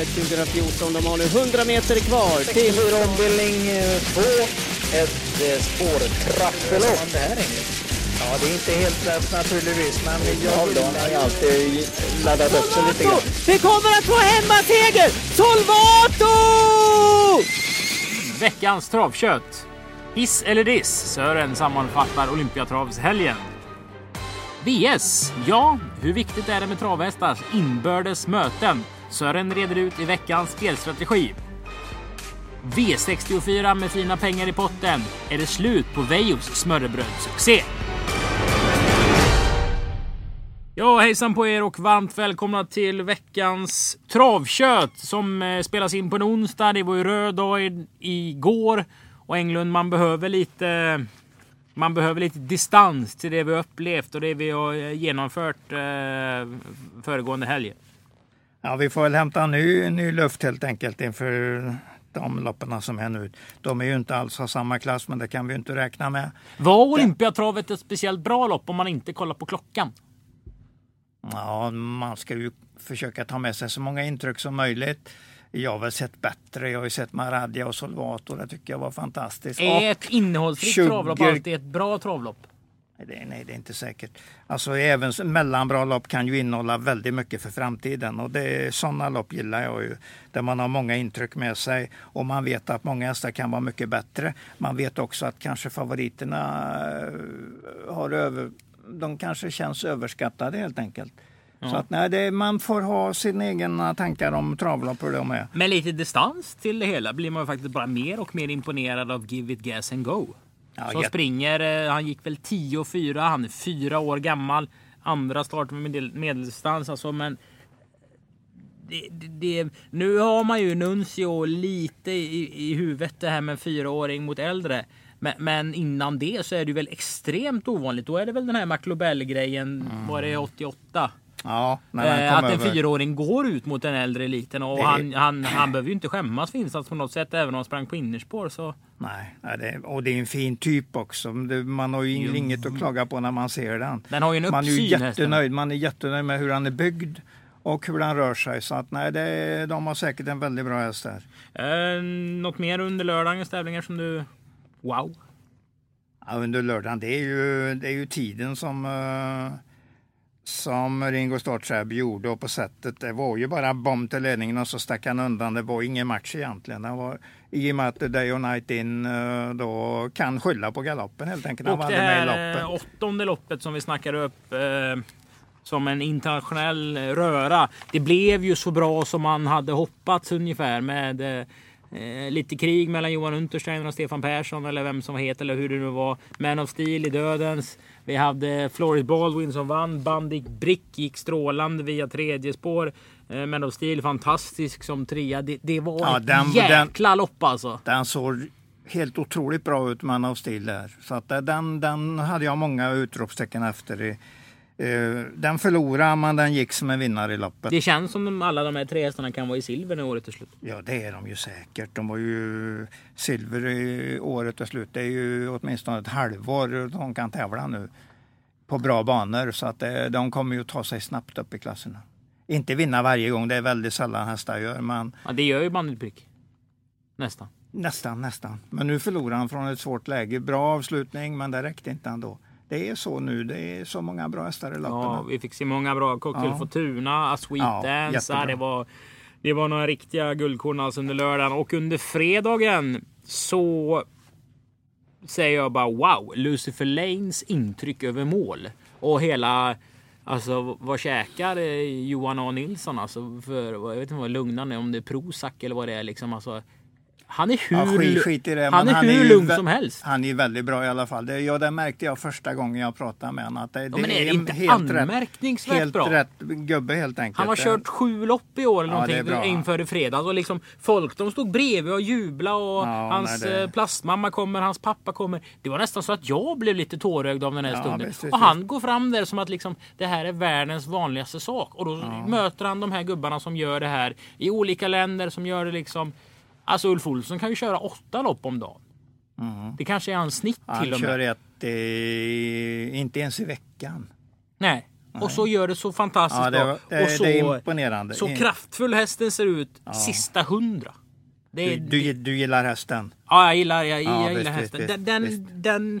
Elitloppet 2014. De har nu 100 meter kvar till... 64 ombildning 2. Ett eh, spårtrappelopp. Det här är Ja, det är inte helt lätt naturligtvis, men jag har ju alltid laddat upp sig lite grann. Vi kommer att få hemmaseger! Solvato! Veckans travkött. Hiss eller diss? Sören sammanfattar Olympiatravshelgen. VS. Ja, hur viktigt är det med travhästars inbördes möten? Sören reder ut i veckans spelstrategi. V64 med fina pengar i potten. Är det slut på Veijos smörrebrödssuccé? Ja, hejsan på er och varmt välkomna till veckans travkött som eh, spelas in på en onsdag. Det var ju röd dag igår och Englund, man behöver lite. Man behöver lite distans till det vi upplevt och det vi har eh, genomfört eh, föregående helg. Ja, vi får väl hämta ny, ny luft helt enkelt inför de loppen som är nu. De är ju inte alls av samma klass, men det kan vi inte räkna med. Var Olympiatravet ett speciellt bra lopp om man inte kollar på klockan? Ja, man ska ju försöka ta med sig så många intryck som möjligt. Jag har väl sett bättre. Jag har ju sett Maradja och Solvato. Det tycker jag var fantastiskt. Är ett innehållsrikt 20 travlopp alltid ett bra travlopp? Nej, det, nej, det är inte säkert. Alltså även mellanbra lopp kan ju innehålla väldigt mycket för framtiden och det, sådana lopp gillar jag ju. Där man har många intryck med sig och man vet att många hästar kan vara mycket bättre. Man vet också att kanske favoriterna eh, har över, de kanske känns överskattade helt enkelt. Så att nej, det, man får ha sina egna tankar om travlopp hur de är. Med lite distans till det hela blir man faktiskt bara mer och mer imponerad av Give It Gas and Go. Ja, som springer, eh, han gick väl 10 och 4, han är fyra år gammal. Andra start med medel- medeldistans alltså, men det, det, det, nu har man ju Nuncio lite i, i huvudet det här med fyraåring mot äldre. Men, men innan det så är det väl extremt ovanligt. Då är det väl den här McLobell-grejen, var det 88? Ja, Eh, att en över. fyraåring går ut mot den äldre eliten och Det- han, han, han behöver ju inte skämmas för insats på något sätt även om han sprang på innerspår. Så. Nej, det, och det är en fin typ också. Man har ju inget att klaga på när man ser den. Den har ju en Man är ju uppsyn, jättenöjd. Man är jättenöjd med hur han är byggd och hur han rör sig. Så att nej, det, de har säkert en väldigt bra häst där. Eh, något mer under lördagens tävlingar som du... Wow! Ja, under lördagen, det är ju, det är ju tiden som, eh, som Ringo Startsab gjorde och på sättet. Det var ju bara bomb till ledningen och så stack han undan. Det var ingen match egentligen. Det var, I och med att Day och Night In eh, då kan skylla på galoppen helt enkelt. Och det här eh, loppet. åttonde loppet som vi snackar upp eh, som en internationell eh, röra. Det blev ju så bra som man hade hoppats ungefär med eh, eh, lite krig mellan Johan Untersteiner och Stefan Persson eller vem som var het eller hur det nu var. Man of Steel i dödens. Vi hade Floris Baldwin som vann. Bandik Brick gick strålande via tredje spår. Eh, Man of Steel fantastisk som trea. Det, det var Ja, ett den- jäkla lopp alltså. Den såg helt otroligt bra ut, Man of Steel där. Så att eh, den, den hade jag många utropstecken efter. i. Eh, Den förlorade, men den gick som en vinnare i loppet. Det känns som alla de här tre hästarna kan vara i silver när året är slut. Ja, det är de ju säkert. De var ju silver i året är slut. Det är ju åtminstone ett halvår de kan tävla nu på bra banor. Så att eh, de kommer ju ta sig snabbt upp i klasserna. Inte vinna varje gång, det är väldigt sällan hästar gör, men Ja, det gör ju Bandit Brick. Nästan. nästan, nästan. Men nu förlorar han från ett svårt läge. Bra avslutning, men det räckte inte ändå. Det är så nu, det är så många bra hästar i loppen. Ja, vi fick se många bra. Cocktail Ja. Fortuna, A Sweet Ja, Dance. jättebra. Det, var, det var några riktiga guldkorn alltså under lördagen. Och under fredagen så säger jag bara wow. Lucifer Lanes intryck över mål. Och hela... Alltså vad käkar eh, Johan A Nilsson alltså för, jag vet inte vad lugnande om det är Prozac eller vad det är liksom. Alltså, han är hur, Ja, skit, skit det. han är hur ju lugn som helst. Han är väldigt bra i alla fall. Det, ja, det märkte jag första gången jag pratade med honom. Att det, Ja, men är det en inte helt rätt- anmärkningsvärt Helt bra? rätt gubbe helt enkelt. Han har kört sju lopp i år eller Ja, det är någonting inför i fredags. Och liksom, folk de stod bredvid och jublade och Ja, hans nej, det- eh, plastmamma kommer, hans pappa kommer. Det var nästan så att jag blev lite tårögd av den här stunden. visst, visst, och han går fram där som att liksom, det här är världens vanligaste sak. Och då möter han de här gubbarna som gör det här i olika länder som gör det liksom. Alltså Ulf Olsson kan ju köra åtta lopp om dagen. Det kanske är hans snitt till Mm. Han och med. kör ett, eh, inte ens i veckan. Nej. Och så gör det så fantastiskt Ja, det, bra. det, och så, det är imponerande. så kraftfull hästen ser ut sista hundra. Det Du, är, du, du gillar hästen? Ja, jag gillar, jag, Ja, jag gillar visst, hästen. visst, den, den, visst. den,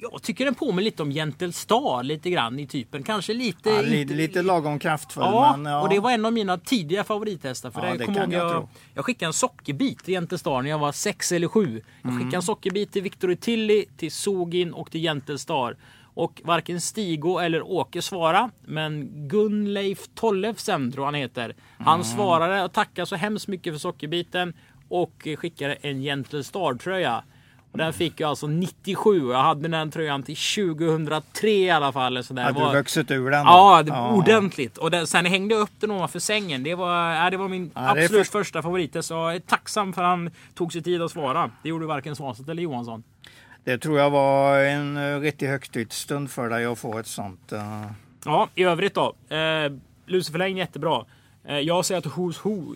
jag tycker den påminner lite om Gentle Star lite grann i typen. Kanske lite... Ja, lite, inte- lite lagom kraftfull. Ja, men, ja. och det var en av mina tidiga favorithästar. För Ja, det kan jag jag, jag skickade en sockerbit till Gentle Star när jag var sex eller sju. Jag Mm. skickade en sockerbit till Victor Tilly, till Sogin och till Gentle Star. Och varken Stigo eller Åke svara, men Gunleif Tollefsen tror han heter. Han Mm. svarade och tackade så hemskt mycket för sockerbiten och skickade en Gentle Star tröja. Den fick jag alltså 97 och jag hade den tröjan till 2003 i alla fall. Så där. Hade var- du vuxit ur den? då? Ja, det, ordentligt. Och den, sen hängde jag upp den ovanför sängen. Det var, ja, det var min Ja, absolut för- första favorit. Så jag är tacksam för att han tog sig tid att svara. Det gjorde varken Svanstedt eller Johansson. Det tror jag var en uh, riktig högtidsstund för dig att få ett sånt. eh. Ja, i övrigt då. Eh, Lucifer jättebra. Eh, jag säger att Who's Who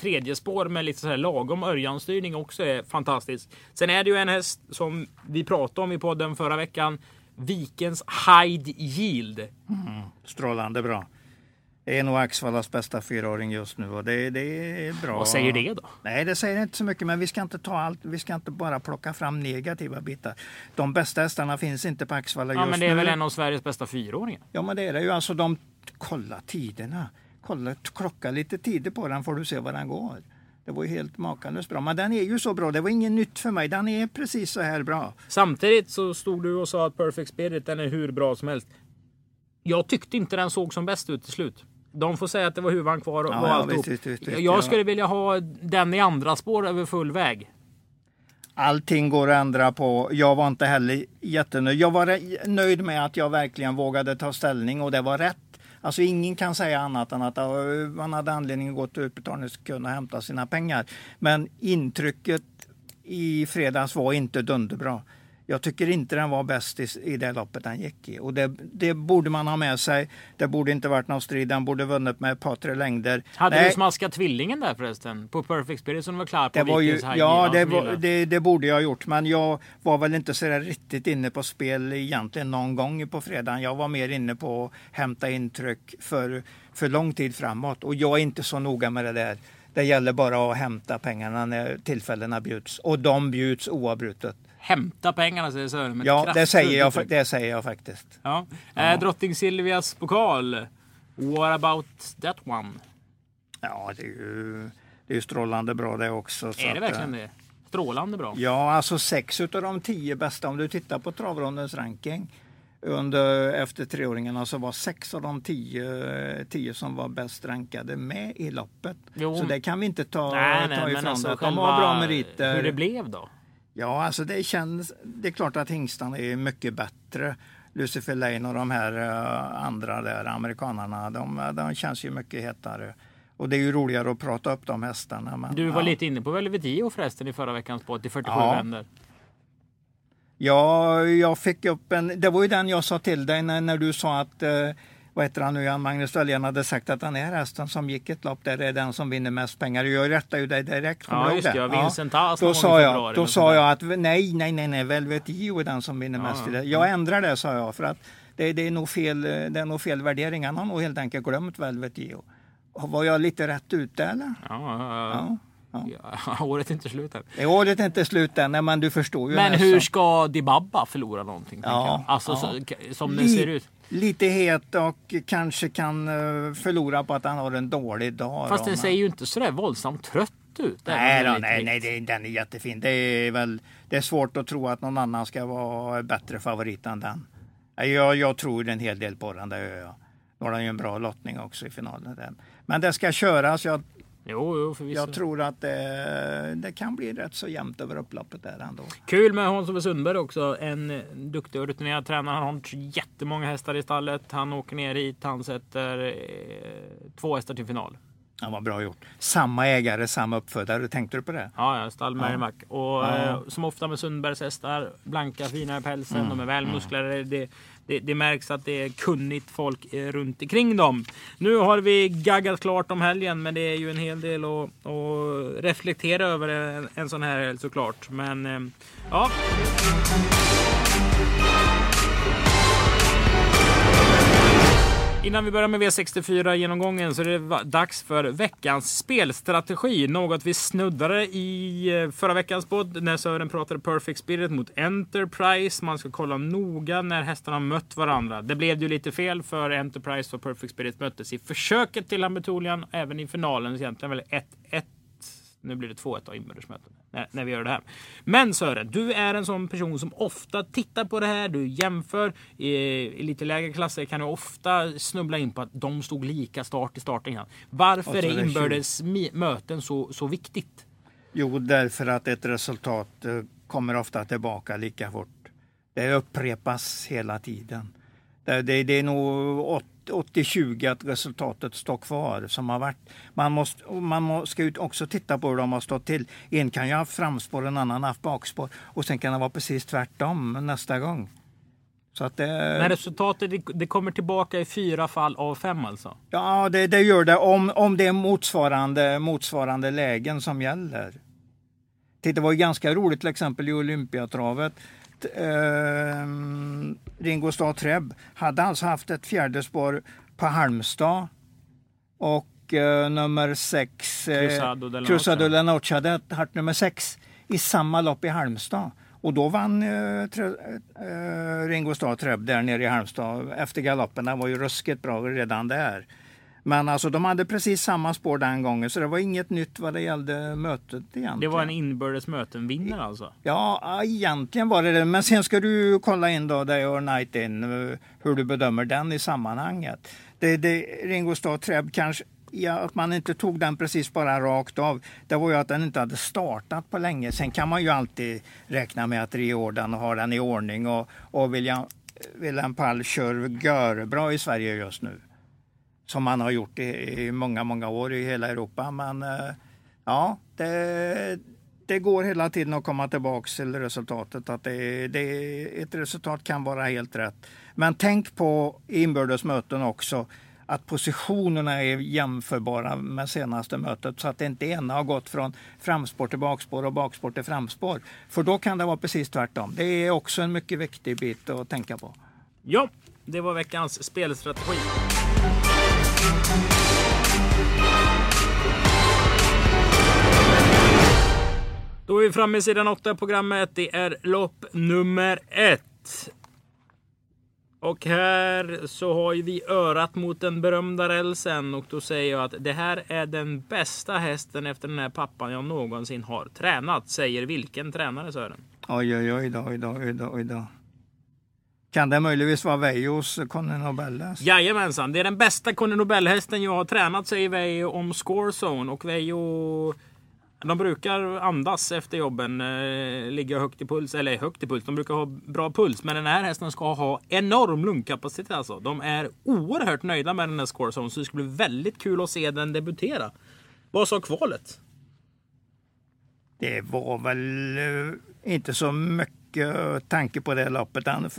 tredje spår med lite så här lagom Örjan-styrning också är fantastiskt. Sen är det ju en häst som vi pratade om i podden förra veckan. Vikens Hide Yield. Strålande bra. Det är nog Axvallas bästa fyraåring just nu och det, det är bra. Vad säger det då? Nej, det säger inte så mycket, men vi ska inte ta allt. Vi ska inte bara plocka fram negativa bitar. De bästa hästarna finns inte på Axvalla Ja, just men det är nu. väl en av Sveriges bästa fyraåringar. Ja, men det är det ju. Alltså, de, kolla tiderna. Kolla, klocka lite tider på den får du se vad den går. Det var ju helt makalöst bra. Men den är ju så bra. Det var inget nytt för mig. Den är precis så här bra. Samtidigt så stod du och sa att Perfect Spirit den är hur bra som helst. Jag tyckte inte den såg som bäst ut till slut. De får säga att det var huvan kvar och Ja, och ja, visst, visst, visst, Jag ja. skulle vilja ha den i andra spår över full väg. Allting går att ändra på. Jag var inte heller jättenöjd. Jag var nöjd med att jag verkligen vågade ta ställning och det var rätt. Alltså ingen kan säga annat än att man hade anledning att gå till utbetalningskön och hämta sina pengar. Men intrycket i fredags var inte dunderbra. Jag tycker inte den var bäst i, i det loppet den gick i. Och det, det borde man ha med sig. Det borde inte varit någon strid. Den borde vunnit med ett par, tre längder. Hade Nej. du smaskat tvillingen där förresten? På Perfect Spirit som var klar på Det var ju, ja, det, var, det, det borde jag ha gjort. Men jag var väl inte så där riktigt inne på spel egentligen någon gång på fredagen. Jag var mer inne på att hämta intryck för, för lång tid framåt. Och jag är inte så noga med det där. Det gäller bara att hämta pengarna när tillfällena bjuds. Och de bjuds oavbrutet. Hämta pengarna säger Sören. Ja, det säger, jag, det säger jag faktiskt. Ja. Eh, Drottning Silvias pokal. What about that one? Ja, det är ju, det är ju strålande bra det också. så är det att, verkligen det? Strålande bra. Ja, alltså sex utav de tio bästa, om du tittar på travrondens ranking under, efter treåringarna så var sex av de tio, tio som var bäst rankade med i loppet. Jo. Så det kan vi inte ta, Nej, ta nej, ifrån men alltså. De har bra meriter. hur det blev då? Ja, alltså det känns, det är klart att hingstarna är mycket bättre. Lucifer Lane och de här eh, andra där, amerikanarna, de, de känns ju mycket hetare. Och det är ju roligare att prata upp de hästarna. Men, Du var ja. lite inne på Velvetio förresten i förra veckans podd till 47 Ja. vänder. Ja, jag fick upp en... Det var ju den jag sa till dig när, när du sa att... Eh, vad heter han nu igen? Magnus Dahlén hade sagt att den här hästen som gick ett lopp där är den som vinner mest pengar. Jag rättade ju dig direkt. kommer Ja, just det. Ja, Vincent någon Då sa jag, då sa jag att nej, nej, nej, nej, Velvet Gio är den som vinner Ja, mest. i ja. det. Jag ändrar det, sa jag, för att det, det, är nog fel, det är nog fel värdering. Han har nog helt enkelt glömt Velvet Gio. Var jag lite rätt ute eller? Ja, ja, ja. Ja. Ja, året är inte slut än. Det året är inte slut än, nej, men du förstår ju. Men nästan. hur ska Dibabba förlora någonting? Ja? Alltså ja. så, som det ser ut. Lite het och kanske kan eh, förlora på att han har en dålig dag. Fast den ser ju inte sådär våldsamt trött ut. Nej, då, nej, nej det, den är jättefin. Det är, väl, det är svårt att tro att någon annan ska vara bättre favorit än den. Jag, jag tror en hel del på den, det gör jag. Nu har den ju en bra lottning också i finalen. Den. Men det ska köras. Jag, Jo, jo, förvisso. jag tror att det, det kan bli rätt så jämnt över upploppet där ändå. Kul med Hans-Ove Sundberg också. En eh, duktig och rutinerad tränare. Han har jättemånga hästar i stallet. Han åker ner hit. Han sätter eh, två hästar till final. Ja, vad bra gjort. Samma ägare, samma uppfödare. Tänkte du på det? Ja, ja stall Merrimack. Och Ja. eh, som ofta med Sundbergs hästar. Blanka, fina i pälsen. Mm. De är välmusklade. Det, det, det märks att det är kunnigt folk eh, runt omkring dem. Nu har vi gaggat klart om helgen. Men det är ju en hel del att, att reflektera över en, en sån här helg såklart. Men eh, ja. Innan vi börjar med V64-genomgången så är det dags för veckans spelstrategi. Något vi snuddade i eh, förra veckans podd när Sören pratade Perfect Spirit mot Enterprise. Man ska kolla noga när hästarna har mött varandra. Det blev ju lite fel för Enterprise och Perfect Spirit möttes i försöket till Ambitolian. Även i finalen egentligen väl 1-1 nu blir det 2-1 av inbördesmöten när, när vi gör det här. Men Sören, du är en sån person som ofta tittar på det här. Du jämför. I, i lite lägre klasser kan du ofta snubbla in på att de stod lika start i starten. Varför är inbördes möten så, så viktigt? Jo, därför att ett resultat eh, kommer ofta tillbaka lika fort. Det upprepas hela tiden. Det, det, är nog 80-20 att resultatet står kvar som har varit. Man, måste, man ska också titta på hur de har stått till. En kan ju ha haft framspår, en annan haft bakspår och sen kan det vara precis tvärtom nästa gång. Så att det... Men resultatet det kommer tillbaka i fyra fall av fem alltså? Ja, det, det gör det om, om det är motsvarande, motsvarande lägen som gäller. Det var ganska roligt till exempel i Olympiatravet eh, Ringo Starr Treb hade alltså haft ett fjärde spår på Halmstad och eh, nummer sex, eh, Cruzado de la Noche hade haft nummer sex i samma lopp i Halmstad. Och då vann eh, tre, eh, Ringo Starr Treb där nere i Halmstad efter galoppen. Den var ju ruskigt bra redan där. Men alltså de hade precis samma spår den gången så det var inget nytt vad det gällde mötet egentligen. Det var en inbördes möten-vinnare alltså? Ja, egentligen var det det. Men sen ska du kolla in då Day or Night In, hur du bedömer den i sammanhanget. Det, det, Ringo Starr Treb kanske Ja, att man inte tog den precis bara rakt av, det var ju att den inte hade startat på länge. Sen kan man ju alltid räkna med att Riordan har den i ordning och, och William, William Pall kör görbra i Sverige just nu som man har gjort i, i många, många år i hela Europa. Men eh, ja, det, det går hela tiden att komma tillbaka till resultatet. Att det, det, ett resultat kan vara helt rätt. Men tänk på inbördes möten också att positionerna är jämförbara med senaste mötet så att det inte ena har gått från framspår till bakspår och bakspår till framspår. För då kan det vara precis tvärtom. Det är också en mycket viktig bit att tänka på. Ja, det var veckans spelstrategi. Då är vi framme i sidan 8 programmet. Det är lopp nummer ett. Och här så har vi örat mot den berömda rälsen och då säger jag att det här är den bästa hästen efter den här pappan jag någonsin har tränat. Säger vilken tränare Sören? Oj, oj, oj, då, oj, då, oj, då, oj då. Kan det möjligtvis vara Veijos Conny Nobel-häst? Jajamensan, det är den bästa Conny Nobel-hästen jag har tränat, säger Veijo om Scorezone. Och Veijo... De brukar andas efter jobben, eh, ligga högt i puls, eller högt i puls, de brukar ha bra puls. Men den här hästen ska ha enorm lungkapacitet alltså. De är oerhört nöjda med den här Scorezone, så det ska bli väldigt kul att se den debutera. Vad sa kvalet? Det var väl eh, inte så mycket tanke på det loppet. Han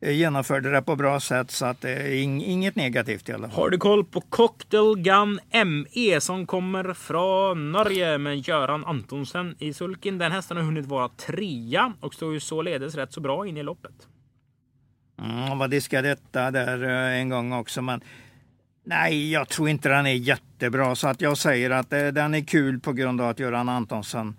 genomförde det på bra sätt så att det är inget negativt i alla fall. Har du koll på Cocktail Gun ME som kommer från Norge med Göran Antonsen i sulken? Den hästen har hunnit vara trea och står ju således rätt så bra in i loppet. Mm, vad diskade detta där eh, en gång också. Men nej, jag tror inte den är jättebra så att jag säger att eh, den är kul på grund av att Göran Antonsson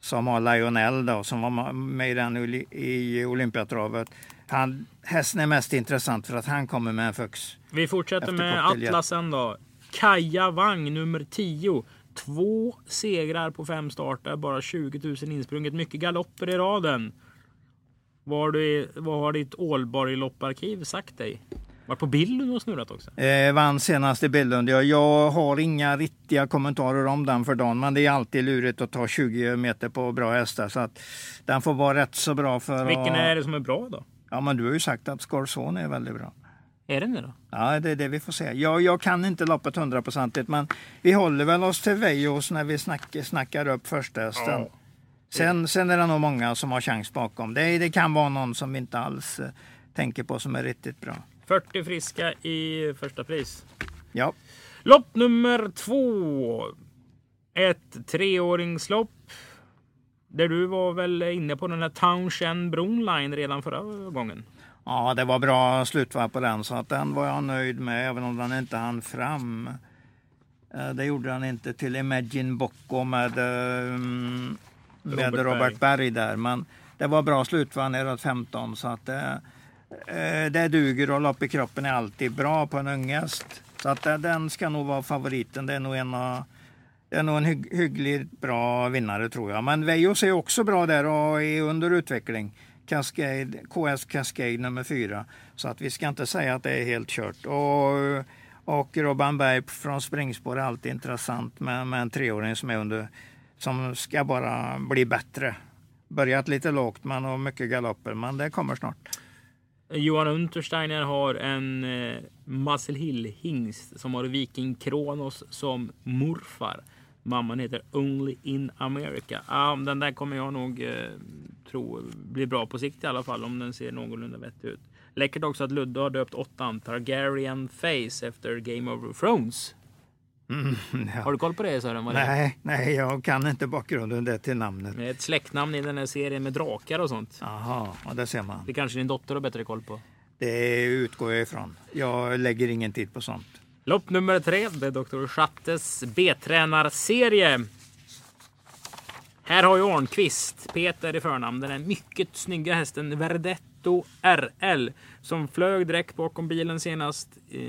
som har Lionel då, som var med i, den, i Olympiatravet. Han, hästen är mest intressant för att han kommer med en fux. Vi fortsätter med Atlasen då. Kaja Wang nummer 10. Två segrar på fem starter, bara 20 000 insprunget. Mycket galopper i raden. Vad har, du, vad har ditt Ålborg-lopparkiv sagt dig? Var på Billund och snurrat också? Eh, vann senast i Billund. Jag, jag har inga riktiga kommentarer om den för dagen, men det är alltid lurigt att ta 20 meter på bra hästar. Så att den får vara rätt så bra för Vilken att... är det som är bra då? Ja, men du har ju sagt att Scarzone är väldigt bra. Är den det då? Ja, det är det vi får se. Jag, jag kan inte loppet hundraprocentigt, men vi håller väl oss till Vejos när vi snack, snackar upp första hästen. Ja. Sen, sen är det nog många som har chans bakom. Det, det kan vara någon som vi inte alls eh, tänker på som är riktigt bra. 40 friska i första pris. Ja. Lopp nummer två. Ett treåringslopp. Där du var väl inne på den här Townshend Brownline redan förra gången? Ja, det var bra slutvarv på den så att den var jag nöjd med även om den inte hann fram. Eh, det gjorde den inte till Imagine Bocco med, eh, med Robert Robert, Berg. där. Men det var bra slutvarv neråt 15 så att det, eh, det duger och lopp i kroppen är alltid bra på en ung häst. Så att den ska nog vara favoriten. Det är nog en av är nog en hygg, hyggligt bra vinnare tror jag. Men Vejos är också bra där och är under utveckling. Cascade, KS Cascade nummer fyra. Så att vi ska inte säga att det är helt kört. Och, och Robban Berg från springspår är alltid intressant med, med en treåring som är under som ska bara bli bättre. Börjat lite lågt men har mycket galopper, men det kommer snart. Johan Untersteiner har en eh, Muscle Hill hingst som har Viking Kronos som morfar. Mamman heter Only in America. Ja, den där kommer jag nog eh, tro blir bra på sikt i alla fall om den ser någorlunda vettig ut. Läckert också att Ludde har döpt åttan Targaryen Face efter Game of Thrones. Mm, ja. Har du koll på det Sören? Nej, nej, jag kan inte bakgrunden det till namnet. Det är ett släktnamn i den här serien med drakar och sånt. Jaha, ja, det ser man. Det kanske din dotter har bättre koll på. Det utgår jag ifrån. Jag lägger ingen tid på sånt. Lopp nummer tre, det är Dr. Schattes B-tränarserie. Här har ju Arnqvist, Peter i förnamn, den mycket snygga hästen Verdetto RL som flög direkt bakom bilen senast i,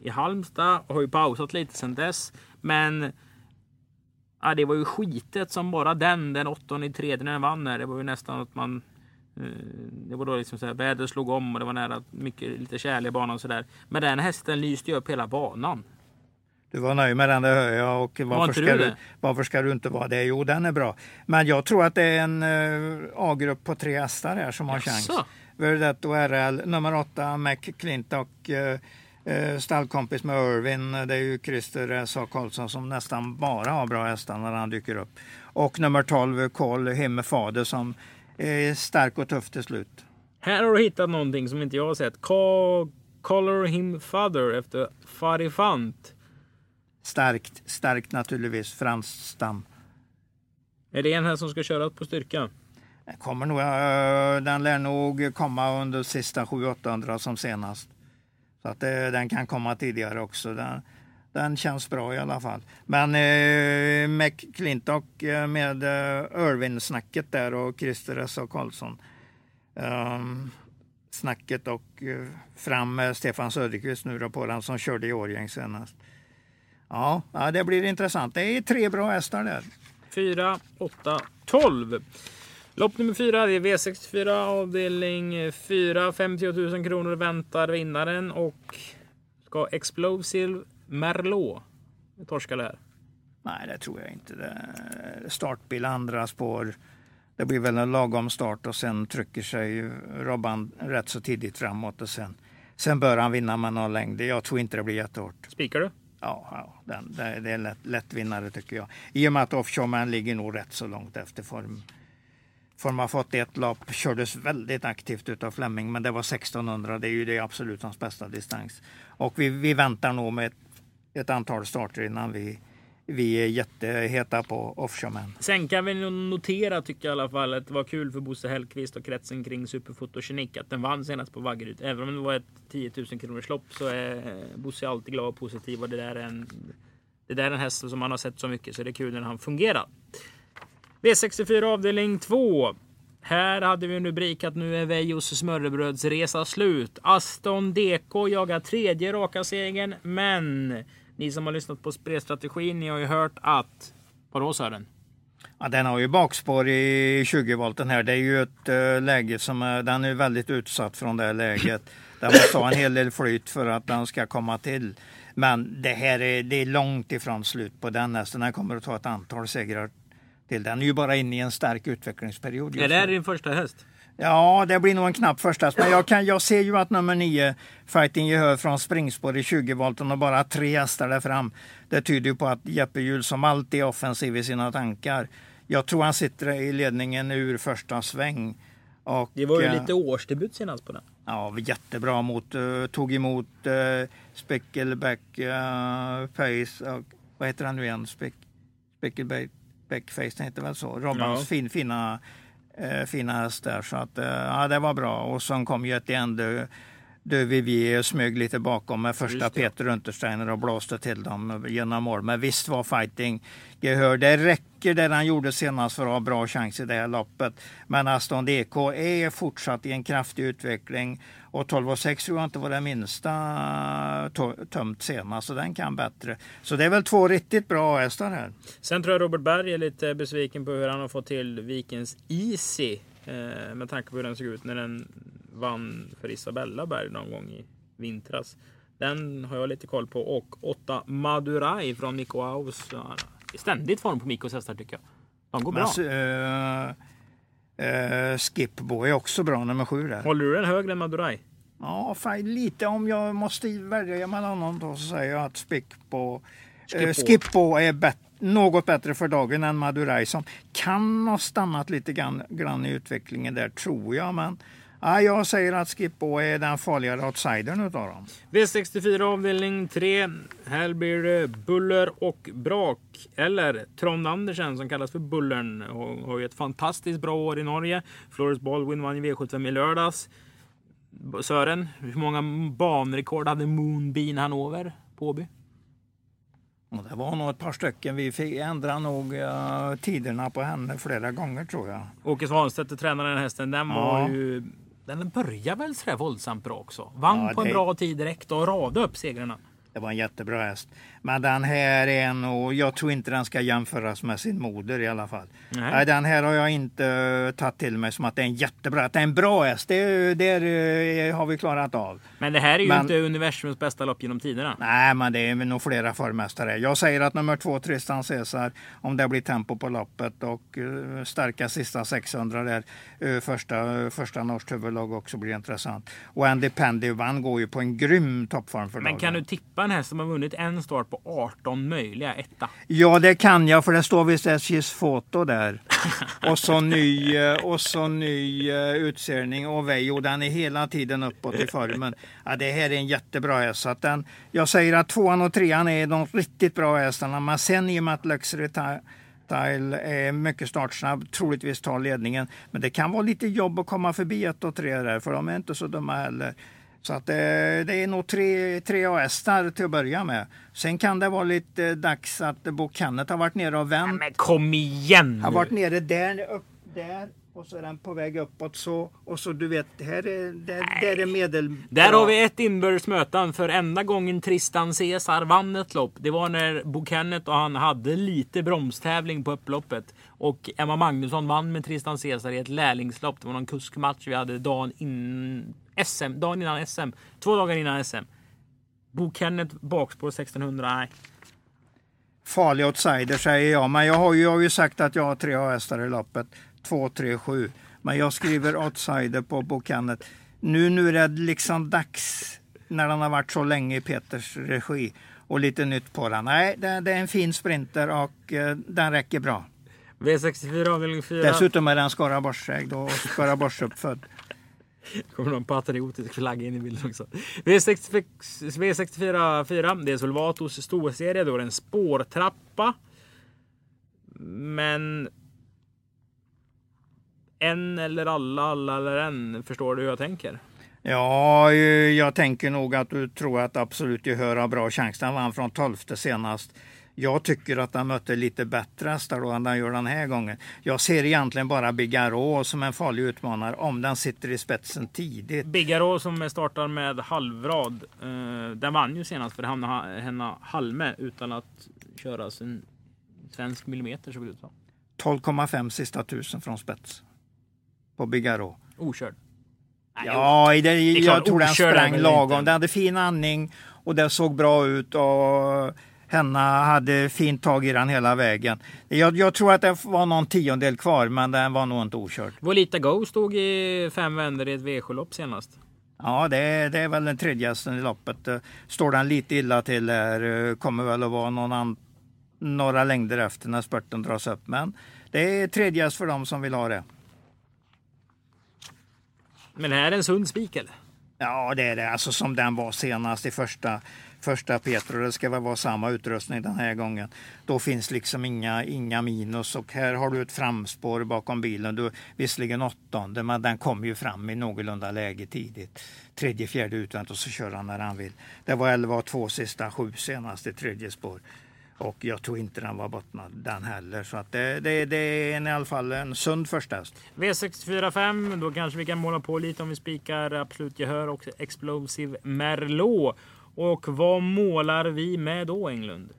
i Halmstad och har ju pausat lite sedan dess. Men ja, det var ju skitet som bara den, den åttonde i tredje när den vann här. Det var ju nästan att man det var då liksom så här, vädret slog om och det var nära mycket lite kärle i banan och sådär. Men den hästen lyste ju upp hela banan. Du var nöjd med den, det hör jag. Och varför, ska du, varför ska du inte vara det? Jo, den är bra. Men jag tror att det är en uh, A-grupp på tre hästar här som har Jaså. chans. Verdetto RL, nummer åtta, McClintock, uh, uh, stallkompis med Irvin. Det är ju Christer S.A. Karlsson som nästan bara har bra hästar när han dyker upp. Och nummer 12, Karl Himmefader som är stark och tuff till slut. Här har du hittat någonting som inte jag har sett. Color Him Father efter Farifant. Starkt, starkt naturligtvis. Franskt stam. Är det en här som ska köras på styrka? kommer nog, eh, den lär nog komma under sista 700-800 som senast. Så att det, den kan komma tidigare också. Den, den känns bra i alla fall. Men eh, McClintock eh, med eh, Irvin-snacket där och Christer S.A. Karlsson. Um, snacket och eh, fram med Stefan Söderqvist nu då på den som körde i Årjäng senast. Ja, ja, det blir intressant. Det är tre bra hästar där. 4, 8, 12. Lopp nummer 4 det är V64 avdelning 4. 50 000 kronor väntar vinnaren och ska Explosive Merlot torska det här? Nej, det tror jag inte. Det startbil, andra spår. Det blir väl en lagom start och sen trycker sig Robban rätt så tidigt framåt och sen, sen bör han vinna med någon längd. Jag tror inte det blir jättehårt. Spikar du? Ja, ja den, det, det, är lätt, vinnare tycker jag. I och med att Offshoreman ligger nog rätt så långt efter form. Form har fått ett lopp, kördes väldigt aktivt utav Flemming, men det var 1600. Det är ju det absolut hans bästa distans. Och vi, vi väntar nog med ett, ett antal starter innan vi vi är jätteheta på offshoremän. Sen kan vi notera, tycker jag i alla fall, att det var kul för Bosse Hellqvist och kretsen kring Superfoto Genik att den vann senast på Vaggeryd. Även om det var ett 10 000 kronors lopp så är eh, Bosse alltid glad och positiv och det där är en, det där är en häst som man har sett så mycket så det är kul när han fungerar. V64 avdelning 2. Här hade vi en rubrik att nu är Vejos smörrebrödsresa slut. Aston DK jagar tredje raka segern, men ni som har lyssnat på spelstrategin, ni har ju hört att... Vadå Sören? Ja, den har ju bakspår i 20 volten här. Det är ju ett uh, läge som är, den är väldigt utsatt från det läget. Den måste ha en hel del flyt för att den ska komma till. Men det här är, det är långt ifrån slut på den hästen. Den kommer att ta ett antal segrar till. Den är ju bara inne i en stark utvecklingsperiod. Är det här din första häst? Ja, det blir nog en knapp första. Men jag, kan, jag ser ju att nummer 9, Fighting Gehör från springspår i 20 volten och bara tre hästar där fram. Det tyder ju på att Jeppe Hjul som alltid är offensiv i sina tankar. Jag tror han sitter i ledningen ur första sväng. Och, det var ju lite årsdebut senast på den. Ja, jättebra mot, uh, tog emot uh, Speckelback uh, Face, uh, vad heter han nu igen? Spec, Speckelback Face, det heter väl så? Robbans ja. fin, fina eh, fina hästar. Så att, eh, ja, det var bra. Och sen kom ju ett igen du Vivier smög lite bakom med första Peter Untersteiner och blåste till dem genom mål. Men visst var fighting gehör. Det räcker det han gjorde senast för att ha bra chans i det här loppet. Men Aston DK är fortsatt i en kraftig utveckling. Och 12 och 6 tror jag inte var det minsta tömt senast, så den kan bättre. Så det är väl två riktigt bra hästar här. Sen tror jag Robert Berg är lite besviken på hur han har fått till Vikens Easy. Eh, med tanke på hur den såg ut när den vann för Isabella Berg någon gång i vintras. Den har jag lite koll på. Och 8 Madurai från Mikko Aus. Ständigt form på Mikkos hästar tycker jag. De går bra. Men, uh, uh, Skipbo är också bra, nummer sju där. Håller du den högre än Madurai? Ja, lite. Om jag måste välja mellan dem då så säger jag att Skipbo, Skipbo. Uh, Skipbo är bättre något bättre för dagen än Madurai som kan ha stannat lite grann, grann i utvecklingen där tror jag. Men Ja, jag säger att Skippo är den farligare outsidern utav dem. V64 avdelning 3. Här blir det buller och brak. Eller Trond Andersen som kallas för Bullern. Och har ju ett fantastiskt bra år i Norge. Flores Baldwin vann i V75 i lördags. Sören, hur många banrekord hade Moonbeam Hanover på Åby? Och det var nog ett par stycken. Vi fick ändra nog uh, tiderna på henne flera gånger tror jag. Åke Svanstedt är tränare den hästen. Den var ja. ju den börjar väl sådär våldsamt bra också. Vann ja, på en bra tid direkt och radade upp segrarna. Det var en jättebra häst. Men den här är nog, jag tror inte den ska jämföras med sin moder i alla fall. Nej. Nej den här har jag inte tagit till mig som att det är en jättebra, att det är en bra häst. Det, det har vi klarat av. Men det här är ju men, inte universums bästa lopp genom tiderna. Nej, men det är nog flera förmästare. Jag säger att nummer två, Tristan Cesar, om det blir tempo på loppet och uh, starka sista 600 där, uh, första, första norskt huvudlag också blir intressant. Och Andy Pendy vann går ju på en grym toppform för Men dagen. kan du tippa en häst som har vunnit en start på 18 möjliga etta? Ja, det kan jag för det står visst SJs foto där. och så ny, eh, och så ny uh, utseende och Vejo, den är hela tiden uppåt i formen. Ja, det här är en jättebra häst. Så den, jag säger att tvåan och trean är de riktigt bra hästarna, men sen i och med att Luxury Tile är mycket startsnabb, troligtvis tar ledningen. Men det kan vara lite jobb att komma förbi ett och tre där, för de är inte så dumma heller. Så att, eh, det är nog tre, tre hästar till att börja med. Sen kan det vara lite dags att Bo Kenneth har varit nere och vänt. men kom igen nu. Har varit nere där, upp där och så är den på väg uppåt så. Och så du vet, här är, där, där är medel... Där har vi ett inbördes möten. För enda gången Tristan Cesar vann ett lopp, det var när Bo Kenneth och han hade lite bromstävling på upploppet. Och Emma Magnusson vann med Tristan Cesar i ett lärlingslopp. Det var någon kuskmatch vi hade dagen in SM, dagen innan SM. Två dagar innan SM. Bo Kenneth bakspår 1600, nej. Farlig outsider säger jag, men jag har ju, jag har ju sagt att jag har tre hästar i loppet. 2, 3, 7. Men jag skriver outsider på Bo Kenneth. Nu, nu är det liksom dags när han har varit så länge i Peters regi och lite nytt på den. Nej, det, det är en fin sprinter och uh, den räcker bra. V64 avdelning 4. Dessutom är den Skaraborgsägd och Skaraborgsuppfödd. kommer någon patriotisk flagga in i bilden också. V64, V64 4. Det är Solvatos storserie. Då är det en spårtrappa. Men en eller alla, alla eller en. Förstår du hur jag tänker? Ja, eh, jag tänker nog att du tror att Absolut Gehör har bra chans. Den vann från 12 senast. Jag tycker att han mötte lite bättre hästar då än han gör den här gången. Jag ser egentligen bara Bigaro som en farlig utmanare om den sitter i spetsen tidigt. Bigaro som startar med halvrad. Eh, den vann ju senast för henne Halme utan att köra sin svensk millimeter såg det ut som. 12,5 sista tusen från spets. På Bigaro. Okörd. Ja, det, det jag tror den sprang lagom. Den hade fin andning och det såg bra ut. Och Henna hade fint tag i den hela vägen. Jag, jag, tror att det var någon tiondel kvar, men den var nog inte okörd. Volita Go stod i fem vändor i ett V7-lopp senast. Ja, det, det, är väl den tredje i loppet. Står den lite illa till här kommer väl att vara någon an, några längder efter när spurten dras upp. Men det är tredje för dem som vill ha det. Men är det en sund spik eller? Ja, det är det. Alltså som den var senast i första första Petro. Det ska väl vara samma utrustning den här gången. Då finns liksom inga, inga minus och här har du ett framspår bakom bilen. Du, visserligen åttonde, men den kommer ju fram i någorlunda läge tidigt. Tredje, fjärde utvänt och så kör han när han vill. Det var 11 och 2 sista, sju senast i tredje spår. Och jag tror inte den var bottnad den heller. Så att det, det, det är en, i alla fall en sund första häst. V645, då kanske vi kan måla på lite om vi spikar Absolut Gehör och Explosive Merlot. Och vad målar vi med då Englund?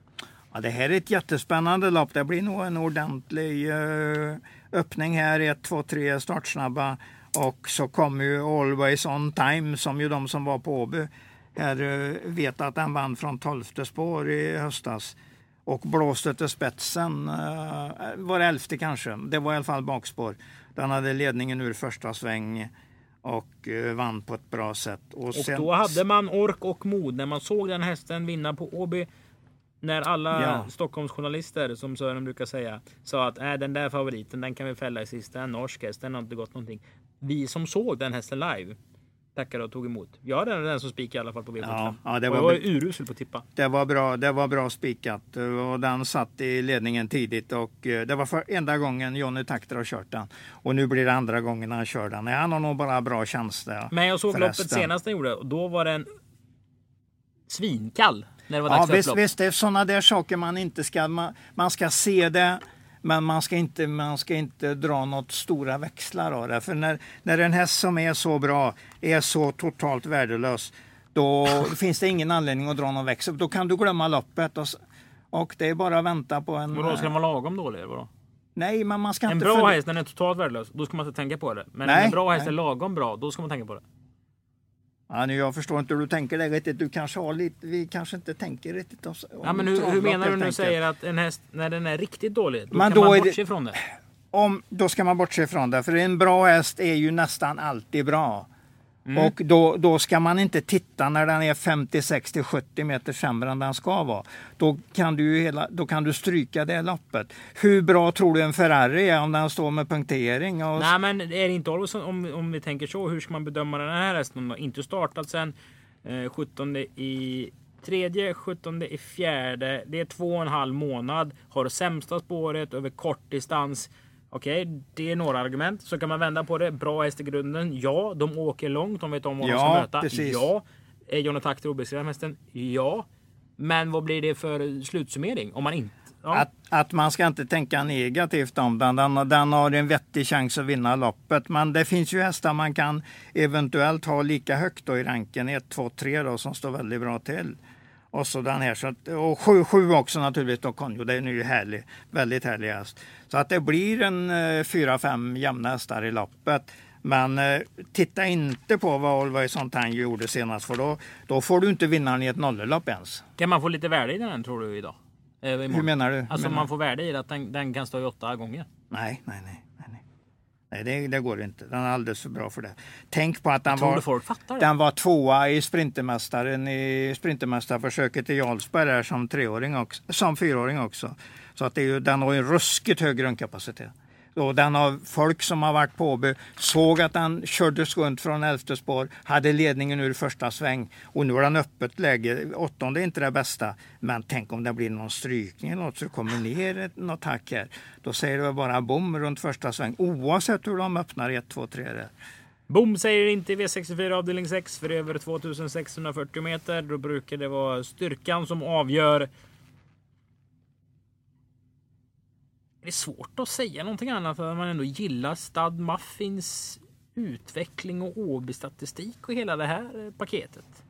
Ja, det här är ett jättespännande lopp. Det blir nog en ordentlig uh, öppning här. 1, 2, 3 startsnabba. Och så kommer ju Always On Time som ju de som var på Åby här uh, vet att den vann från 12 spår i höstas och blåste till spetsen. Uh, var elfte kanske. Det var i alla fall bakspår. Den hade ledningen ur första sväng och uh, vann på ett bra sätt. Och, och sen... då hade man ork och mod när man såg den hästen vinna på Åby. När alla ja. Stockholmsjournalister, som Sören brukar säga, sa att äh, den där favoriten, den kan vi fälla i sista. En norsk häst, den har inte gått någonting. Vi som såg den hästen live tackade och tog emot. Jag är den som spikade i alla fall på V75. Ja, ja, det var, och jag var urusel på att tippa. Det var bra, det var bra spikat och den satt i ledningen tidigt och eh, det var för enda gången Jonny Takter har kört den. Och nu blir det andra gången han kör den. Han har nog bara bra känsla. Men jag såg förresten. loppet senast han gjorde och då var den svinkall. När det var dags ja, visst, visst, det är sådana där saker man inte ska, man, man ska se det men man ska inte, man ska inte dra något stora växlar av det. För när, när en häst som är så bra är så totalt värdelös, då finns det ingen anledning att dra någon växel. Då kan du glömma loppet och, och det är bara att vänta på en... Men då ska den vara lagom dålig? Vadå? Nej, men man ska en inte... En bra häst, den är totalt värdelös, då ska man inte tänka på det. Men nej, en bra häst är lagom bra, då ska man tänka på det. Ja, jag förstår inte hur du tänker det riktigt. Du kanske har lite, vi kanske inte tänker riktigt om, ja, men hur, hur menar du när du säger att en häst, när den är riktigt dålig, då men kan då man bortse ifrån det? Om, då ska man bortse ifrån det, för en bra häst är ju nästan alltid bra. Mm. Och då, då ska man inte titta när den är 50, 60, 70 meter sämre än den ska vara. Då kan du, hela, då kan du stryka det loppet. Hur bra tror du en Ferrari är om den står med punktering? Och... Nej men är det inte alls om, om vi tänker så, hur ska man bedöma den här hästen? Inte startat sen eh, 17 i tredje, 17 i fjärde. Det är två och en halv månad. Har sämsta spåret över kort distans. Okej, okay, det är några argument. Så kan man vända på det. Bra häst i grunden. Ja, de åker långt. De vet om vad ja, de ska möta. Precis. Ja. Är Johnny Takter obeskrivna hästen? Ja. Men vad blir det för slutsummering om man inte Ja. Att, att, man ska inte tänka negativt om den. den. Den har en vettig chans att vinna loppet. Men det finns ju hästar man kan eventuellt ha lika högt då i ranken. 1, 2, 3 då, som står väldigt bra till. Och så den här. Så att, och 7, 7 också naturligtvis. Då Conjo, det är ju härlig, väldigt härlig häst. Så att det blir en 4-5 eh, jämna hästar i loppet. Men eh, titta inte på vad Always on Time gjorde senast för då, då får du inte vinnaren i ett nollelopp ens. Kan man få lite värde i den tror du idag? Eh, Hur menar du? Alltså menar man får värde i att den, den kan stå i åtta gånger? Nej, nej, nej. Nej, det, det, går inte. Den är alldeles för bra för det. Tänk på att den, var, den var tvåa i Sprintermästaren i Sprintermästarförsöket i Jarlsberg där som, treåring också, som fyraåring också. Så att det är ju, den har en ruskigt hög grundkapacitet. Och den av folk som har varit på Åby såg att den kördes runt från elfte spår, hade ledningen ur första sväng och nu har den öppet läge. Åttonde är inte det bästa, men tänk om det blir någon strykning eller något så det kommer ner ett, något hack här. Då säger det bara bom runt första sväng oavsett hur de öppnar 1, 2, 3 där. Bom säger inte V64 avdelning 6 för över 2640 meter. Då brukar det vara styrkan som avgör. Det är svårt att säga någonting annat för man ändå gillar Stad Muffins utveckling och Åby-statistik och hela det här paketet.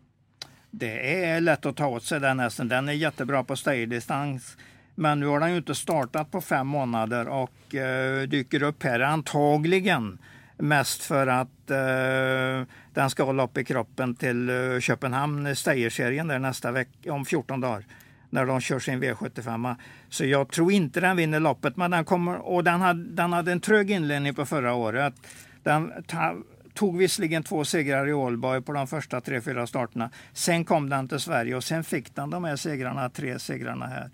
Det är lätt att ta åt sig den hästen. Den är jättebra på stöjdistans. Men nu har den ju inte startat på fem månader och eh, dyker upp här antagligen mest för att eh, den ska hålla upp i kroppen till eh, Köpenhamn, Steyr-serien där nästa vecka, om 14 dagar när de kör sin V75. Så jag tror inte den vinner loppet, men den kommer, och den hade, den hade en trög inledning på förra året. Den ta, tog visserligen två segrar i Ålborg på de första tre, fyra starterna. Sen kom den till Sverige och sen fick den de här segrarna, tre segrarna här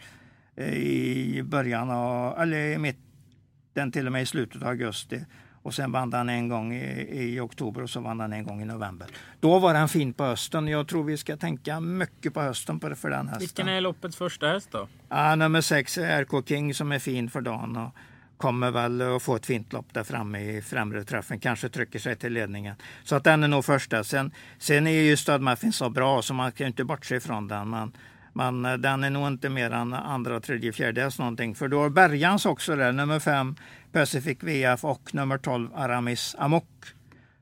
eh, i början av, eller i mitten till och med i slutet av augusti. Och sen vann han en gång i, i, oktober och så vann han en gång i november. Då var han fin på hösten. Jag tror vi ska tänka mycket på hösten för, för den hästen. Vilken är loppets första häst då? Ja, nummer sex är RK King som är fin för dagen. Och kommer väl att få ett fint lopp där framme i främre träffen. Kanske trycker sig till ledningen. Så att den är nog första. Sen, sen är ju Stödmuffin så bra så man kan inte bortse ifrån den. Man, men den är nog inte mer än andra, tredje, fjärde häst någonting. För då har Bergans också där, nummer fem Pacific VF och nummer 12 Aramis Amok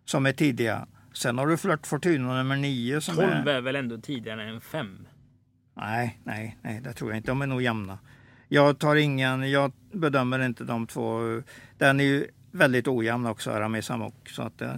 som är tidiga. Sen har du Flirt Fortuna nummer 9 som 12 är... är väl ändå tidigare än 5? Nej, nej, nej, det tror jag inte. De är nog jämna. Jag tar ingen, jag bedömer inte de två. Den är ju väldigt ojämn också, Aramis Amok. Så att, eh,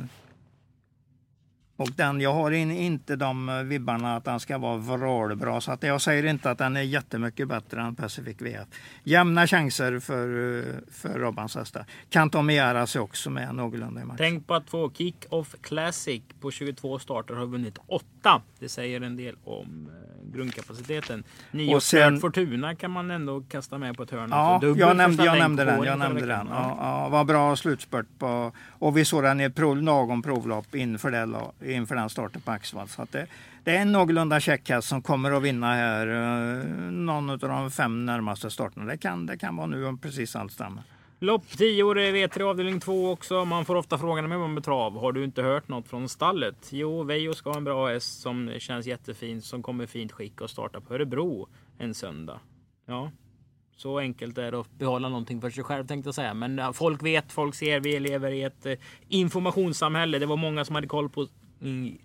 och den, jag har in, inte de vibbarna att den ska vara vrålbra. Så att jag säger inte att den är jättemycket bättre än Pacific VF. Jämna chanser för, för Robbans hästar. Kan Tommy Miara sig också med någorlunda i matchen. Tänk på att två Kick-Off Classic på 22 starter har vunnit 8. Det säger en del om eh, grundkapaciteten. Nio Och sen- Fortuna kan man ändå kasta med på ett hörn. Ja. Dubbel jag nämnde, jag nämnde den. Jag nämnde den. Ja, ja, vad bra slutspurt på, och vi såg den i ett prov, lagom provlopp inför, det, inför den starten på Axvall. Så det, det är en någorlunda check häst som kommer att vinna här eh, någon av de fem närmaste starterna. Det kan, det kan vara nu om precis allt stämmer. Lopp 10 det är V3 avdelning 2 också. Man får ofta frågan med med trav. Har du inte hört något från stallet? Jo, Veijo ska ha en bra häst som känns jättefin, som kommer i fint skick och starta på Örebro en söndag. Ja, så enkelt är det att behålla någonting för sig själv tänkte jag säga. Men folk vet, folk ser. Vi lever i ett eh, informationssamhälle. Det var många som hade koll på, mm,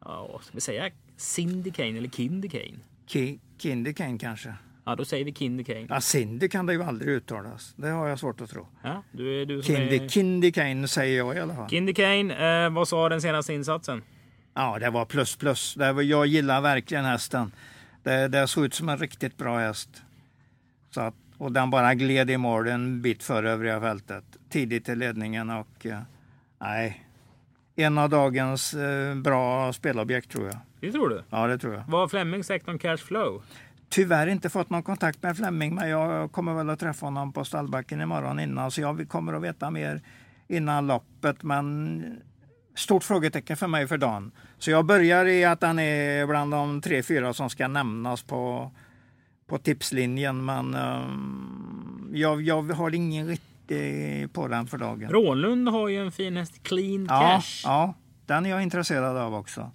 ja, vad ska vi säga, Cindy Kane eller Kindy Kane. Ki, Kindy Kane kanske. Ja, då säger vi Kindy. Ja, Cindy kan det ju aldrig uttalas. Det har jag svårt att tro. Ja, du är du som Kindy, är... Kindy Kane säger jag i alla fall. Kindy Kane, eh, vad sa den senaste insatsen? Ja, det var plus plus. Det var, jag gillar verkligen hästen. Det, det såg ut som en riktigt bra häst. Så att, och den bara gled i mål en bit före övriga fältet. Tidigt i ledningen och eh, nej. En av dagens eh, bra spelobjekt tror jag. Det tror du? Ja, det tror jag. Flemming sagt om cash flow? Tyvärr inte fått någon kontakt med Flemming, men jag kommer väl att träffa honom på stallbacken imorgon innan, så jag kommer att veta mer innan loppet. Men stort frågetecken för mig för dagen. Så jag börjar i att han är bland de tre, fyra som ska nämnas på, på tipslinjen, men ehm, jag, jag har ingen riktig på den för dagen. Rånlund har ju en fin häst, Clean Ja, Cash. ja, den är jag intresserad av också.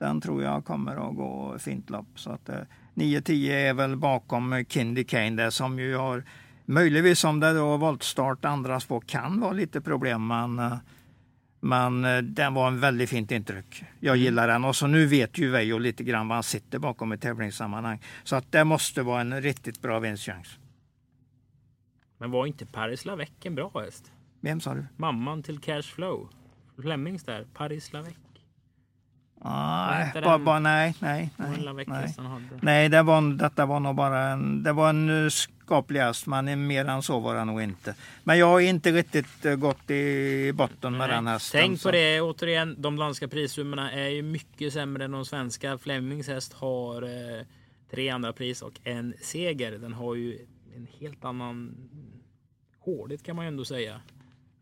Den tror jag kommer att gå fint lopp. Så att, eh, 9-10 är väl bakom Kindy Kane där som ju har möjligtvis om det då voltstart andra spår kan vara lite problem. Men, eh, men eh, den var en väldigt fint intryck. Jag gillar den och så nu vet ju Veijo lite grann vad han sitter bakom i tävlingssammanhang. Så att det måste vara en riktigt bra vinstchans. Men var inte Paris Lavec en bra häst? Vem sa du? Mamman till cash flow. Flemmings där, Paris Lavec. Nej, bara, bara, nej, nej, nej. Nej. Nej, det var, detta var nog bara en, det var en skaplig häst, men mer än så var det nog inte. Men jag har inte riktigt eh, gått i botten med Nej, den hästen. Tänk på det återigen. De danska prissummorna är ju mycket sämre än de svenska. Flemmings häst har eh, tre andra pris och en seger. Den har ju en helt annan hårdhet kan man ju ändå säga.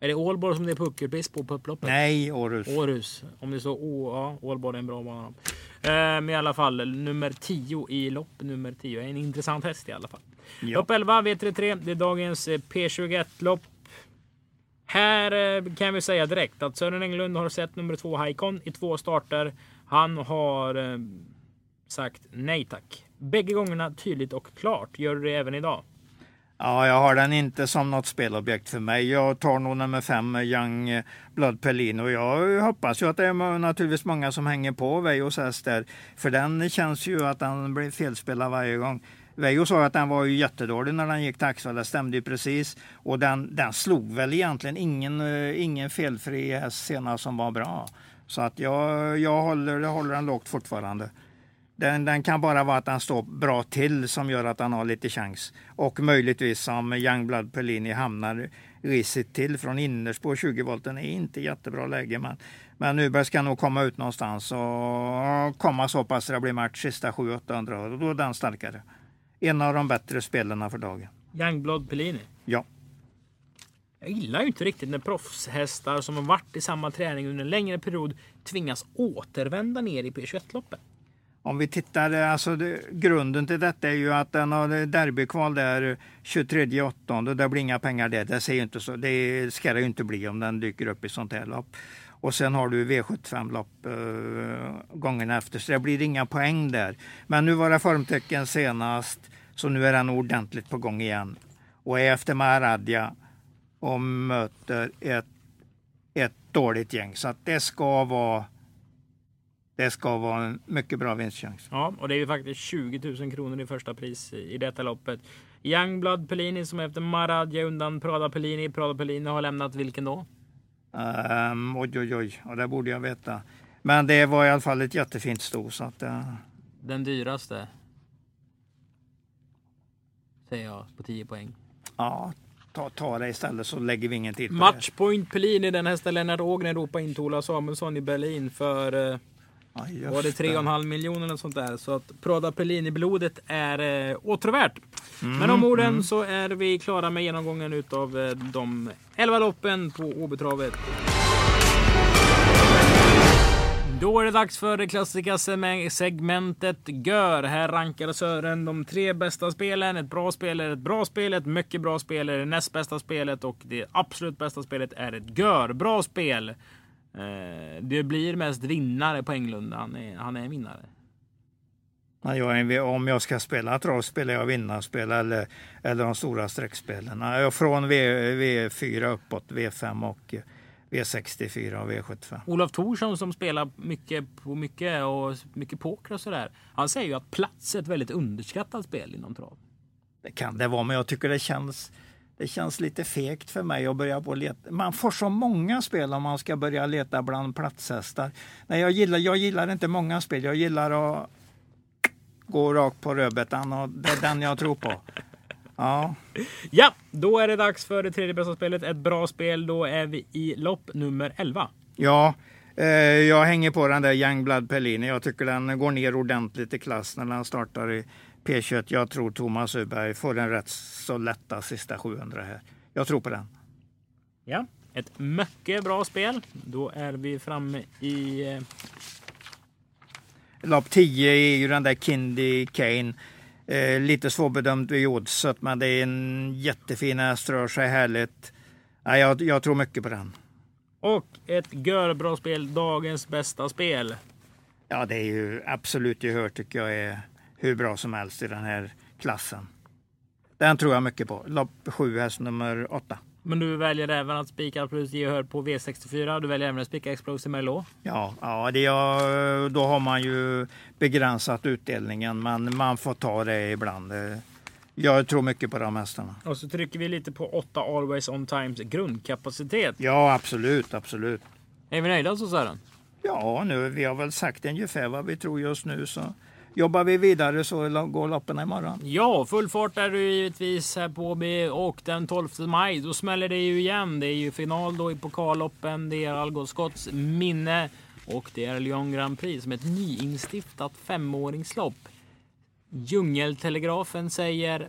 Är det Ålborg som det är puckelpris på på upploppet? Nej, Århus. Århus. Om det står O, ja, Ålborg är en bra bana. Eh, men i alla fall nummer 10 i lopp nummer 10. En intressant häst i alla fall. Ja. Lopp 11 V33. Det är dagens eh, P21-lopp. Här eh, kan vi säga direkt att Sören Englund har sett nummer 2 Haikon i två starter. Han har eh, sagt nej tack. Bägge gångerna tydligt och klart. Gör du det även idag? Ja, jag har den inte som något spelobjekt för mig. Jag tar nog nummer fem, Young Blood Blood Och Jag hoppas ju att det är naturligtvis många som hänger på Veijos häst där. För den känns ju att den blir felspelad varje gång. Veijo sa att den var ju jättedålig när den gick till Axvall. Det stämde ju precis. Och den, den slog väl egentligen ingen, eh, ingen felfri häst senast som var bra. Så att jag, jag, håller, jag håller den lågt fortfarande. Den, den kan bara vara att den står bra till som gör att han har lite chans. Och möjligtvis som Youngblood Pellini hamnar risigt till från innerspår 20 volten är inte jättebra läge. Men, men Nuberg ska nog komma ut någonstans och komma så pass det blir match sista 700-800 och då är den starkare. En av de bättre spelarna för dagen. Youngblood Pellini. Ja. Jag gillar ju inte riktigt när proffshästar som har varit i samma träning under en längre period tvingas återvända ner i P21-loppet. Om vi tittar, eh, alltså det, grunden till detta är ju att den har derbykval där 23 8 det blir inga pengar där. Det, ser ju inte så, det ska det ju inte bli om den dyker upp i sånt här lopp. Och sen har du V75-lopp eh, gången efter, så det blir inga poäng där. Men nu var det formtecken senast, så nu är den ordentligt på gång igen. Och är efter Maradja och möter ett, ett dåligt gäng. Så att det ska vara det ska vara en mycket bra vinstchans. Ja, och det är ju faktiskt 20 000 kronor i första pris i detta loppet. Youngblood Pellini som efter Maradja undan Prada Pellini. Prada Pellini har lämnat vilken då? Um, oj, oj, oj, och det borde jag veta. Men det var i alla fall ett jättefint sto. Så att, uh... Den dyraste? Säger jag på 10 poäng. Ja, ta, ta det istället så lägger vi ingen tid på Matchpoint Pellini, den hästen Lennart Ågren ropade in Ola Samuelsson i Berlin för Ja, var det 3,5 miljoner eller sånt där. Så att Prada Pellini-blodet är eh, åtråvärt. Mm, Men om orden mm. så är vi klara med genomgången utav eh, de 11 loppen på Åbytravet. Då är det dags för det klassiska segmentet GÖR. Här rankar Sören de tre bästa spelen. Ett bra spel är ett bra spel, ett mycket bra spel är det näst bästa spelet och det absolut bästa spelet är ett GÖR-bra spel. Eh, det blir mest vinnare på Englund. Han är, han är en vinnare. Ja, jag är, om jag ska spela trav spelar jag vinnarspel eller, eller de stora streckspelen. Från v, V4 uppåt, V5 och V64 och V75. Olof Thorsson som spelar mycket på mycket och mycket poker och sådär. Han säger ju att plats är ett väldigt underskattat spel inom trav. Det kan det vara, men jag tycker det känns det känns lite fegt för mig att börja på leta. Man får så många spel om man ska börja leta bland platshästar. Nej, jag, gillar, jag gillar inte många spel. Jag gillar att gå rakt på rödbetan och det är den jag tror på. Ja. ja, då är det dags för det tredje bästa spelet. Ett bra spel. Då är vi i lopp nummer 11. Ja, eh, jag hänger på den där Youngblood Pellini. Jag tycker den går ner ordentligt i klass när den startar i P21. Jag tror Thomas Uberg får en rätt så lätta sista 700 här. Jag tror på den. Ja, ett mycket bra spel. Då är vi framme i... Eh... Lopp 10 är ju den där Kindy Kane. Eh, lite svårbedömt vid oddset, men det är en jättefin häst, rör sig härligt. Ja, jag, jag tror mycket på den. Och ett görbra spel, dagens bästa spel. Ja, det är ju absolut gehör tycker jag är hur bra som helst i den här klassen. Den tror jag mycket på. Lopp 7, häst nummer 8. Men du väljer även att spika plus gehör på V64. Du väljer även att spika Explosive Merlot. Ja, ja det är, då har man ju begränsat utdelningen, men man får ta det ibland. Jag tror mycket på de hästarna. Och så trycker vi lite på 8 Always On Times grundkapacitet. Ja, absolut, absolut. Är vi nöjda så Sören? Ja, nu, vi har väl sagt ungefär vad vi tror just nu. Så jobbar vi vidare så går loppen imorgon. Ja, full fart är du givetvis här på Åby och den 12 maj då smäller det ju igen. Det är ju final då i pokalloppen. Det är Algot Scotts minne och det är Lyon Grand Prix som ett nyinstiftat femåringslopp. Djungeltelegrafen säger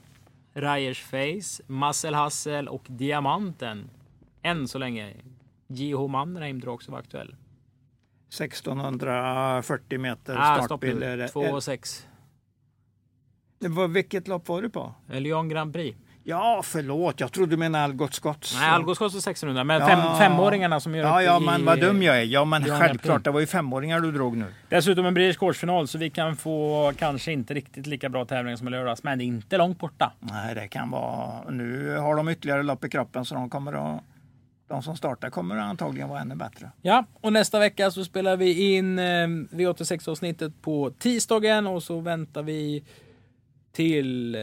Ryers Face, Massel Hassel och Diamanten. Än så länge. J.H. Mannheim tror också vara aktuell. 1640 meter ah, startbil. 2,6. Det var, vilket lopp var du på? Lyon Grand Prix. Ja, förlåt. Jag trodde du menade Algot Scotts. Nej, Algot Scotts är 1600. Men ja. fem, femåringarna som gör Ja, ja, men vad dum jag är. Ja, men självklart. Det var ju femåringar du drog nu. Dessutom en British Course-final, så vi kan få kanske inte riktigt lika bra tävlingar som i lördags. Men det är inte långt borta. Nej, det kan vara... Nu har de ytterligare lopp i kroppen, så de kommer att de som startar kommer antagligen vara ännu bättre. Ja, och nästa vecka så spelar vi in eh, V86 avsnittet på tisdagen och så väntar vi till eh,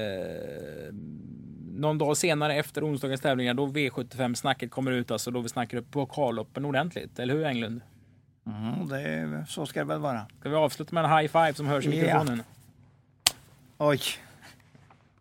någon dag senare efter onsdagens tävlingar då V75-snacket kommer ut, alltså då vi snackar upp pokalloppen ordentligt. Eller hur Englund? Mm, det, så ska det väl vara. Ska vi avsluta med en high five som hörs i mikrofonen? Ja. Oj.